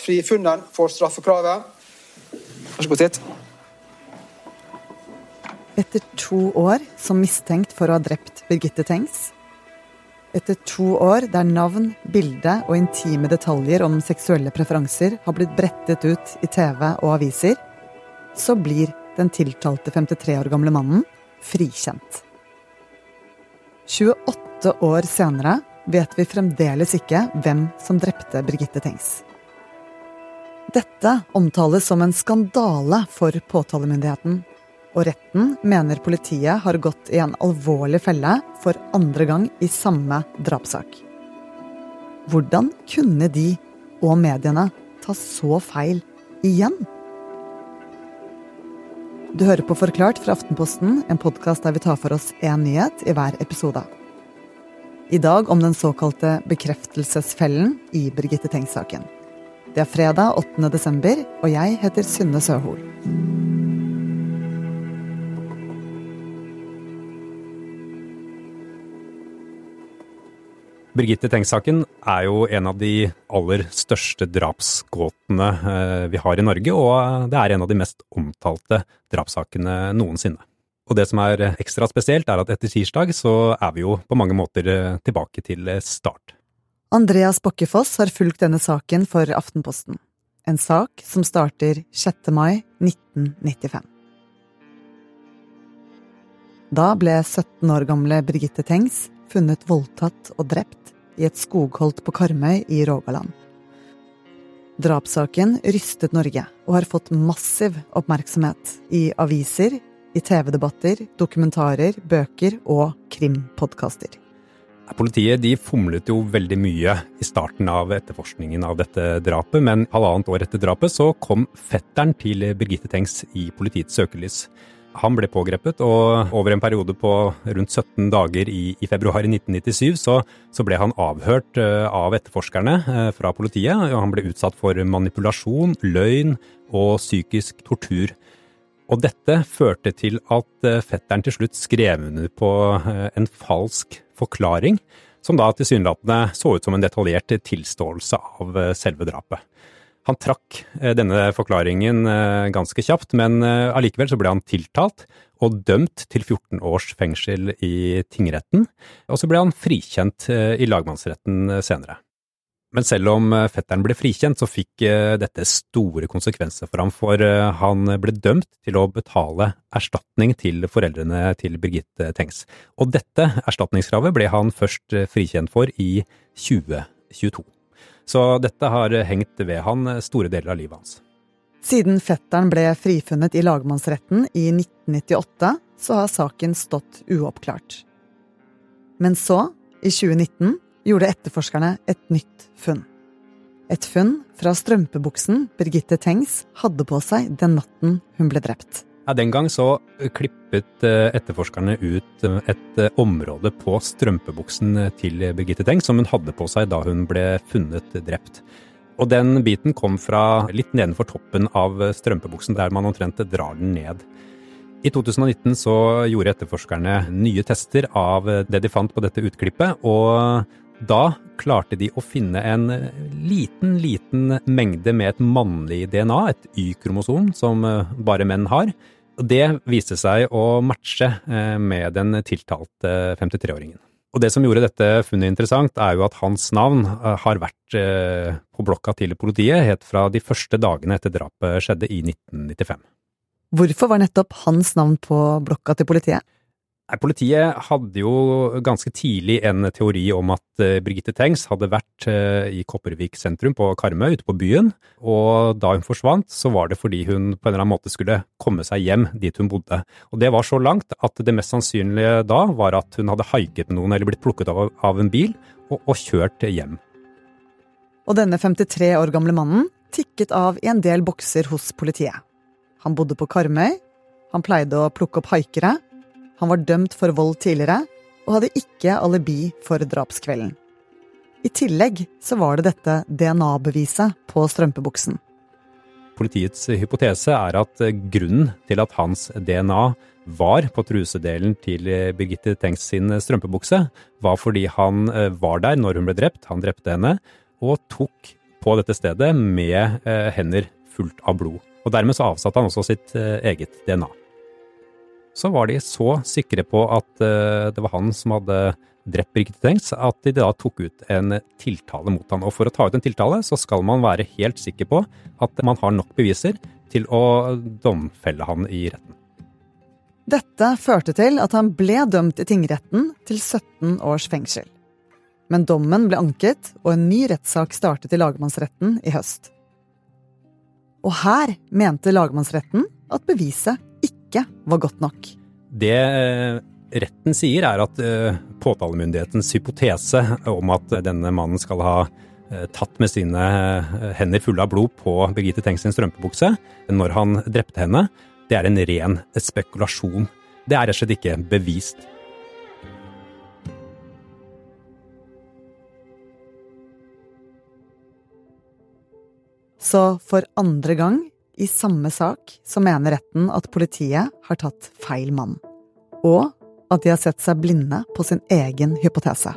frifunnet for straffekravet. Vær så god, sitt. Etter to år som mistenkt for å ha drept Birgitte Tengs, etter to år der navn, bilde og intime detaljer om seksuelle preferanser har blitt brettet ut i TV og aviser, så blir den tiltalte 53 år gamle mannen frikjent. 28 år senere vet vi fremdeles ikke hvem som drepte Birgitte Tengs. Dette omtales som en skandale for påtalemyndigheten og retten mener politiet har gått i en alvorlig felle for andre gang i samme drapssak. Hvordan kunne de og mediene ta så feil igjen? Du hører på Forklart fra Aftenposten, en podkast der vi tar for oss én nyhet i hver episode. I dag om den såkalte bekreftelsesfellen i Birgitte Tengs-saken. Det er fredag 8. desember, og jeg heter Synne Søhol. Birgitte Tengs-saken er jo en av de aller største drapsgåtene eh, vi har i Norge, og det er en av de mest omtalte drapssakene noensinne. Og det som er ekstra spesielt, er at etter tirsdag så er vi jo på mange måter eh, tilbake til start. Andreas Bokkefoss har fulgt denne saken for Aftenposten. En sak som starter 6. mai 1995. Da ble 17 år gamle Birgitte Tengs funnet voldtatt og drept i et skogholt på Karmøy i Rogaland. Drapssaken rystet Norge og har fått massiv oppmerksomhet i aviser, i TV-debatter, dokumentarer, bøker og krimpodkaster. Politiet de fomlet jo veldig mye i starten av etterforskningen av dette drapet, men halvannet år etter drapet så kom fetteren til Birgitte Tengs i politiets søkelys. Han ble pågrepet, og over en periode på rundt 17 dager i, i februar 1997 så, så, ble han avhørt uh, av etterforskerne uh, fra politiet. og Han ble utsatt for manipulasjon, løgn og psykisk tortur. Og dette førte til at uh, fetteren til slutt skrev under på en falsk forklaring, som da tilsynelatende så ut som en detaljert tilståelse av selve drapet. Han trakk eh, denne forklaringen eh, ganske kjapt, men eh, allikevel så ble han tiltalt og dømt til 14 års fengsel i tingretten, og så ble han frikjent i lagmannsretten senere. Men selv om fetteren ble frikjent, så fikk dette store konsekvenser for ham, for han ble dømt til å betale erstatning til foreldrene til Birgitte Tengs. Og dette erstatningskravet ble han først frikjent for i 2022. Så dette har hengt ved han store deler av livet hans. Siden fetteren ble frifunnet i lagmannsretten i 1998, så har saken stått uoppklart. Men så, i 2019, gjorde etterforskerne et nytt funn. Et funn fra strømpebuksen Birgitte Tengs hadde på seg den natten hun ble drept. Ja, Den gang så klippet eh, etterforskerne ut eh, et eh, område på strømpebuksen til Birgitte Tengs som hun hadde på seg da hun ble funnet drept. Og den biten kom fra litt nedenfor toppen av strømpebuksen, der man omtrent drar den ned. I 2019 så gjorde etterforskerne nye tester av det de fant på dette utklippet, og da klarte de å finne en liten, liten mengde med et mannlig DNA, et Y-kromosom, som bare menn har. Det viste seg å matche eh, med den tiltalte 53-åringen. Og det som gjorde dette funnet interessant, er jo at hans navn eh, har vært eh, på blokka til politiet helt fra de første dagene etter drapet skjedde i 1995. Hvorfor var nettopp hans navn på blokka til politiet? Politiet hadde jo ganske tidlig en teori om at eh, Birgitte Tengs hadde vært eh, i Kopervik sentrum på Karmøy, ute på byen, og da hun forsvant, så var det fordi hun på en eller annen måte skulle komme seg hjem dit hun bodde. Og det var så langt at det mest sannsynlige da var at hun hadde haiket noen eller blitt plukket av, av en bil og, og kjørt hjem. Og denne 53 år gamle mannen tikket av i en del bokser hos politiet. Han bodde på Karmøy, han pleide å plukke opp haikere han var dømt for vold tidligere, og hadde ikke alibi for drapskvelden. I tillegg så var det dette DNA-beviset på strømpebuksen. Politiets hypotese er at grunnen til at hans DNA var på trusedelen til Birgitte Tengs sin strømpebukse, var fordi han eh, var der når hun ble drept, han drepte henne, og tok på dette stedet med hender fullt av blod. Og dermed så avsatte han også sitt eget DNA. Så var de så sikre på at det var han som hadde drept Birgitte Tengs, at de da tok ut en tiltale mot han. Og for å ta ut en tiltale, så skal man være helt sikker på at man har nok beviser til å domfelle han i retten. Dette førte til at han ble dømt i tingretten til 17 års fengsel. Men dommen ble anket, og en ny rettssak startet i lagmannsretten i høst. Og her mente lagmannsretten at beviset ikke var godt nok. Det retten sier, er at uh, påtalemyndighetens hypotese om at denne mannen skal ha uh, tatt med sine hender fulle av blod på Birgitte Tengs strømpebukse når han drepte henne, det er en ren spekulasjon. Det er rett og slett ikke bevist. Så for andre gang i samme sak så mener retten at politiet har tatt feil mann. Og at de har sett seg blinde på sin egen hypotese.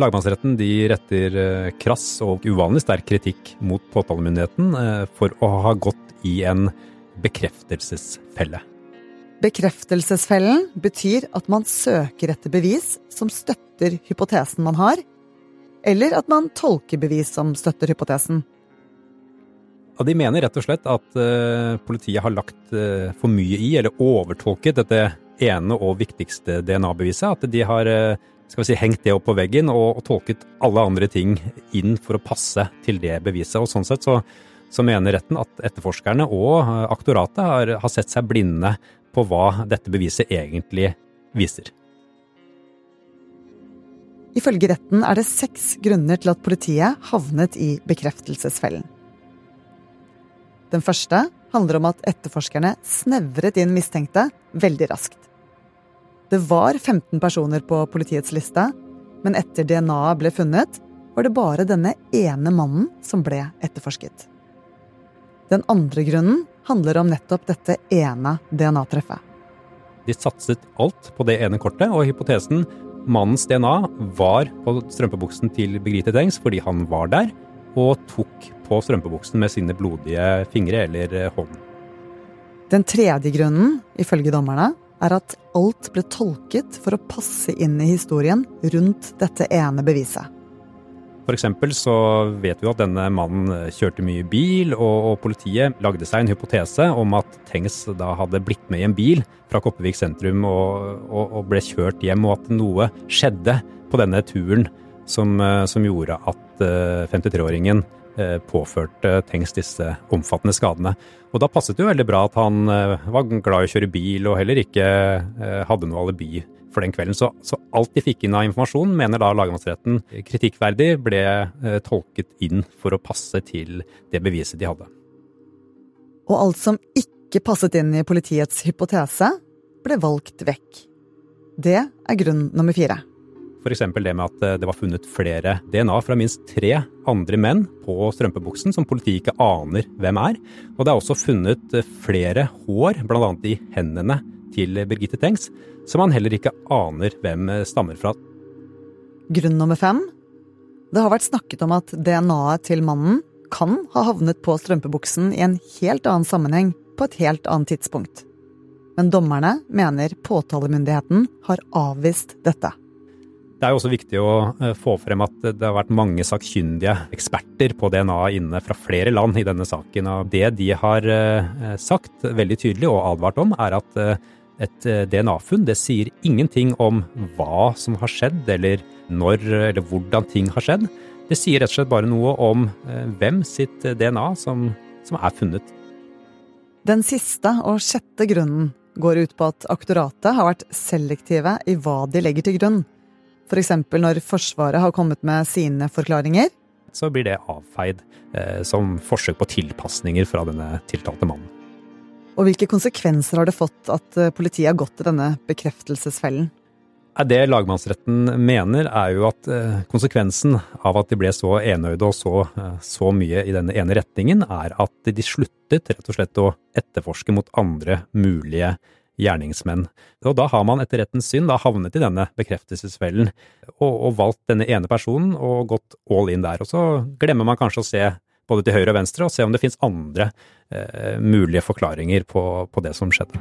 Lagmannsretten retter eh, krass og uvanlig sterk kritikk mot påtalemyndigheten eh, for å ha gått i en bekreftelsesfelle. Bekreftelsesfellen betyr at man søker etter bevis som støtter hypotesen man har, eller at man tolker bevis som støtter hypotesen. Ja, de mener rett og slett at uh, politiet har lagt uh, for mye i, eller overtolket, dette ene og viktigste DNA-beviset. At de har uh, skal vi si, hengt det opp på veggen og, og, tolket alle andre ting inn for å passe til det beviset. Og sånn sett så, så mener retten at etterforskerne og aktoratet har, har sett seg blinde på hva dette beviset egentlig viser. Ifølge retten er det seks grunner til at politiet havnet i bekreftelsesfellen. Den første handler om at etterforskerne snevret inn mistenkte veldig raskt. Det var 15 personer på politiets liste, men etter DNA-et ble funnet, var det bare denne ene mannen som ble etterforsket. Den andre grunnen handler om nettopp dette ene DNA-treffet. De satset alt på det ene kortet, og hypotesen Mannens DNA var på strømpebuksen til Birgitte Tengs fordi han var der, og tok på strømpebuksen med sine blodige fingre eller eh, hånd. Den tredje grunnen, ifølge dommerne, er at alt ble tolket for å passe inn i historien rundt dette ene beviset. For eksempel så vet vi jo at denne mannen kjørte mye bil, og, og, politiet lagde seg en hypotese om at Tengs da hadde blitt med i en bil fra Kopervik sentrum og, og, og, ble kjørt hjem, og at noe skjedde på denne turen som, eh, som gjorde at 53-åringen eh, eh, påførte Tengs disse omfattende skadene. Og da passet det jo veldig bra at han var glad i å kjøre bil og heller ikke hadde noe alibi for den kvelden. Så, så, alt de fikk inn av informasjon, mener da lagmannsretten kritikkverdig ble eh, tolket inn for å passe til det beviset de hadde. Og alt som ikke passet inn i politiets hypotese, ble valgt vekk. Det er grunn nummer fire. F.eks. det med at eh, det var funnet flere DNA fra minst tre andre menn på strømpebuksen som politiet ikke aner hvem er. Og det er også funnet eh, flere hår, bl.a. i hendene til Birgitte Tengs, som han heller ikke aner hvem stammer fra. Grunn nummer fem. Det har vært snakket om at DNA-et til mannen kan ha havnet på strømpebuksen i en helt annen sammenheng på et helt annet tidspunkt. Men dommerne mener påtalemyndigheten har avvist dette. Det er jo også viktig å eh, få frem at det har vært mange sakkyndige eksperter på DNA inne fra flere land i denne saken. Og det de har eh, sagt veldig tydelig og advart om, er at eh, et DNA-funn det sier ingenting om hva som har skjedd, eller når eller hvordan ting har skjedd. Det sier rett og slett bare noe om hvem sitt DNA som, som er funnet. Den siste og sjette grunnen går ut på at aktoratet har vært selektive i hva de legger til grunn. F.eks. For når Forsvaret har kommet med sine forklaringer. Så blir det avfeid eh, som forsøk på tilpasninger fra denne tiltalte mannen. Og hvilke konsekvenser har det fått at eh, politiet har gått til denne bekreftelsesfellen? Det lagmannsretten mener, er jo at eh, konsekvensen av at de ble så enøyde og så, eh, så mye i denne ene retningen, er at de sluttet rett og slett å etterforske mot andre mulige gjerningsmenn. Og da har man etter rettens syn da havnet i denne bekreftelsesfellen og, og valgt denne ene personen og gått all in der. Og så glemmer man kanskje å se både til høyre og venstre og se om det finnes andre eh, mulige forklaringer på, på det som skjedde.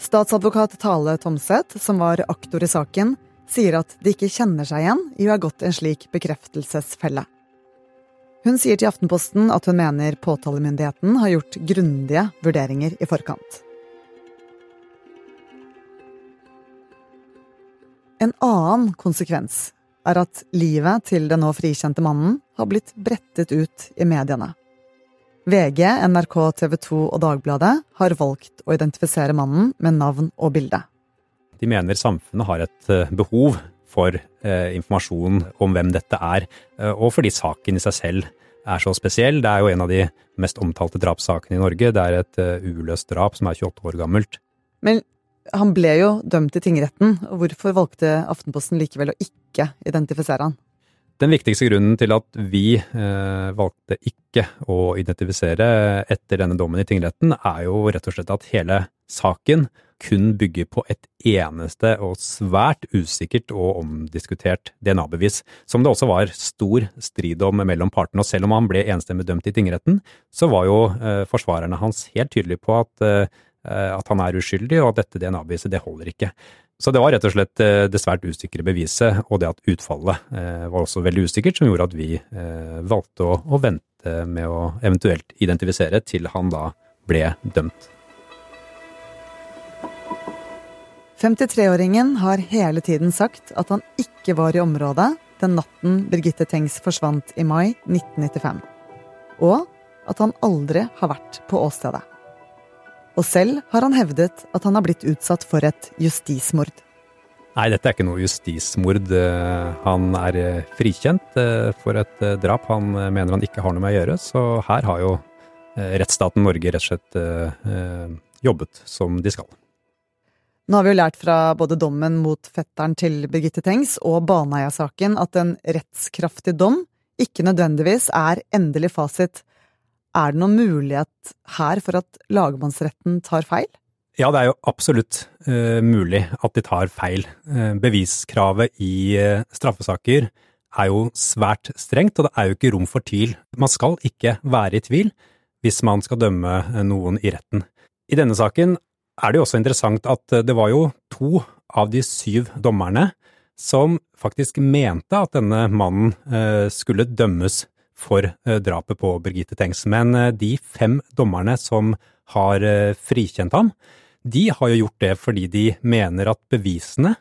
Statsadvokat Tale Tomseth, som var aktor i saken, sier at de ikke kjenner seg igjen i å ha gått en slik bekreftelsesfelle. Hun sier til Aftenposten at hun mener påtalemyndigheten har gjort grundige vurderinger i forkant. En annen konsekvens er at livet til den nå frikjente mannen har blitt brettet ut i mediene. VG, NRK, TV 2 og Dagbladet har valgt å identifisere mannen med navn og bilde. De mener samfunnet har et eh, behov for eh, informasjon om hvem dette er, eh, og fordi saken i seg selv er så spesiell. Det er jo en av de mest omtalte drapssakene i Norge. Det er et uh, uløst drap som er 28 år gammelt. Men han ble jo dømt i tingretten. og Hvorfor valgte Aftenposten likevel å ikke identifisere han? Den viktigste grunnen til at vi eh, valgte ikke å identifisere etter denne dommen i tingretten, er jo rett og slett at hele saken kun bygger på et eneste og svært usikkert og omdiskutert DNA-bevis, som det også var stor strid om mellom partene. Og selv om han ble enstemmig dømt i tingretten, så var jo eh, forsvarerne hans helt tydelige på at, eh, at han er uskyldig, og at dette DNA-beviset det holder ikke. Så det var rett og slett eh, det svært usikre beviset, og det at utfallet var også veldig usikkert, som gjorde at vi valgte å, å vente med å eventuelt identifisere til han da ble dømt. 53-åringen har hele tiden sagt at han ikke var i området den natten Birgitte Tengs forsvant i mai 1995, og at han aldri har vært på åstedet og selv har han hevdet at han har blitt utsatt for et justismord. Nei, dette er ikke noe justismord. Eh, han er eh, frikjent eh, for et drap han mener han ikke har noe med å gjøre, så her har jo rettsstaten Norge rett og slett jobbet som de skal. Nå har vi jo lært fra både dommen mot fetteren til Birgitte Tengs og Baneheia-saken at en rettskraftig dom ikke nødvendigvis er endelig fasit er det noen mulighet her for at lagmannsretten tar feil? Ja, det er jo absolutt uh, mulig at de tar feil. Uh, beviskravet i uh, straffesaker er jo svært strengt, og det er jo ikke rom for tvil. Man skal ikke være i tvil hvis man skal dømme noen i retten. I denne saken er det jo også interessant at det var jo to av de syv dommerne som faktisk mente at denne mannen skulle dømmes for eh, drapet på Birgitte Tengs. Men eh, de fem dommerne som har eh, frikjent ham, de har jo gjort det fordi de mener at bevisene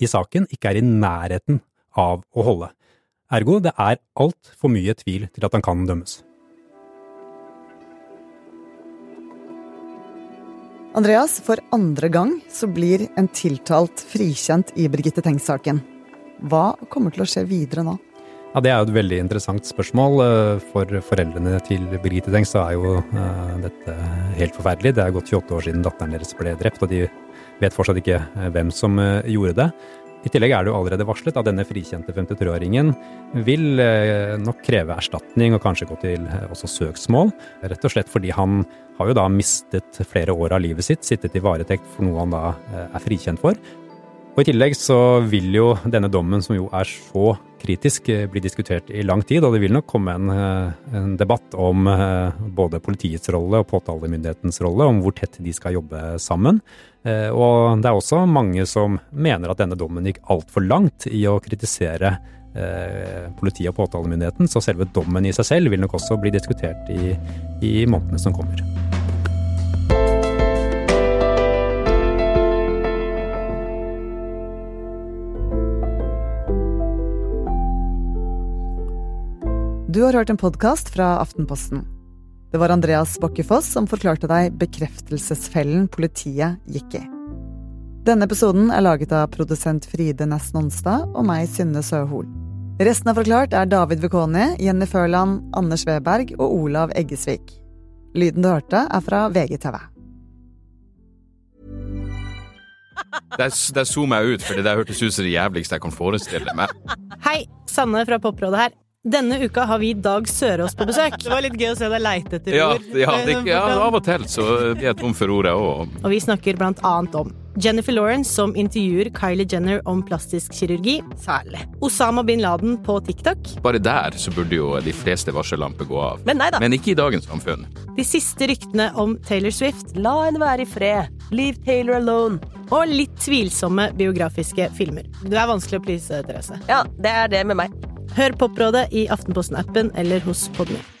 i saken ikke er i nærheten av å holde. Ergo, det er altfor mye tvil til at han kan dømmes. Andreas, for andre gang så blir en tiltalt frikjent i Birgitte Tengs-saken. Hva kommer til å skje videre nå? Ja, Det er jo et veldig interessant spørsmål. Eh, for foreldrene til Birgitte Tengs så er jo uh, dette helt forferdelig. Det er gått 28 år siden datteren deres ble drept, og de vet fortsatt ikke uh, hvem som gjorde det. I tillegg er det jo allerede varslet at denne frikjente 53-åringen vil nok kreve erstatning og kanskje gå til også søksmål. Rett og slett fordi han har jo da mistet flere år av livet sitt, sittet i varetekt for noe han da er frikjent for. Og I tillegg så vil jo denne dommen, som jo er så kritisk, eh, bli diskutert i lang tid. Og det vil nok komme en, eh, en debatt om eh, både politiets rolle og påtalemyndighetens rolle, om hvor tett de skal jobbe sammen. Og det er også mange som mener at denne dommen gikk altfor langt i å kritisere politiet og påtalemyndigheten, så selve dommen i seg selv vil nok også bli diskutert i, i månedene som kommer. Du har hørt en podkast fra Aftenposten. Det var Andreas Bokkefoss som forklarte deg bekreftelsesfellen politiet gikk i. Denne episoden er laget av produsent Fride Næss Nonstad og meg, Synne Søhol. Resten av Forklart er David Vekoni, Jenny Førland, Anders Weberg og Olav Eggesvik. Lyden du hørte, er fra VGTV. Der, der zoomer jeg ut, fordi det hørtes ut som det jævligste jeg kan forestille meg. Hei, Sanne fra Poprådet her. Denne uka har vi Dag Sørås på besøk. Det var litt gøy å se deg leite etter Ja, ord. ja, det, ja, av og til så blir jeg tom for ord, jeg òg. Og vi snakker blant annet om Jennifer Lawrence som intervjuer Kylie Jenner om plastisk kirurgi. Særlig. Osama bin Laden på TikTok. Bare der så burde jo de fleste varsellamper gå av. Men nei da. Men ikke i dagens samfunn. De siste ryktene om Taylor Swift. La henne være i fred. Leave Taylor alone. Og litt tvilsomme biografiske filmer. Du er vanskelig å please, Therese. Ja, det er det med meg. Hør Poprådet i Aftenposten-appen eller hos Podme.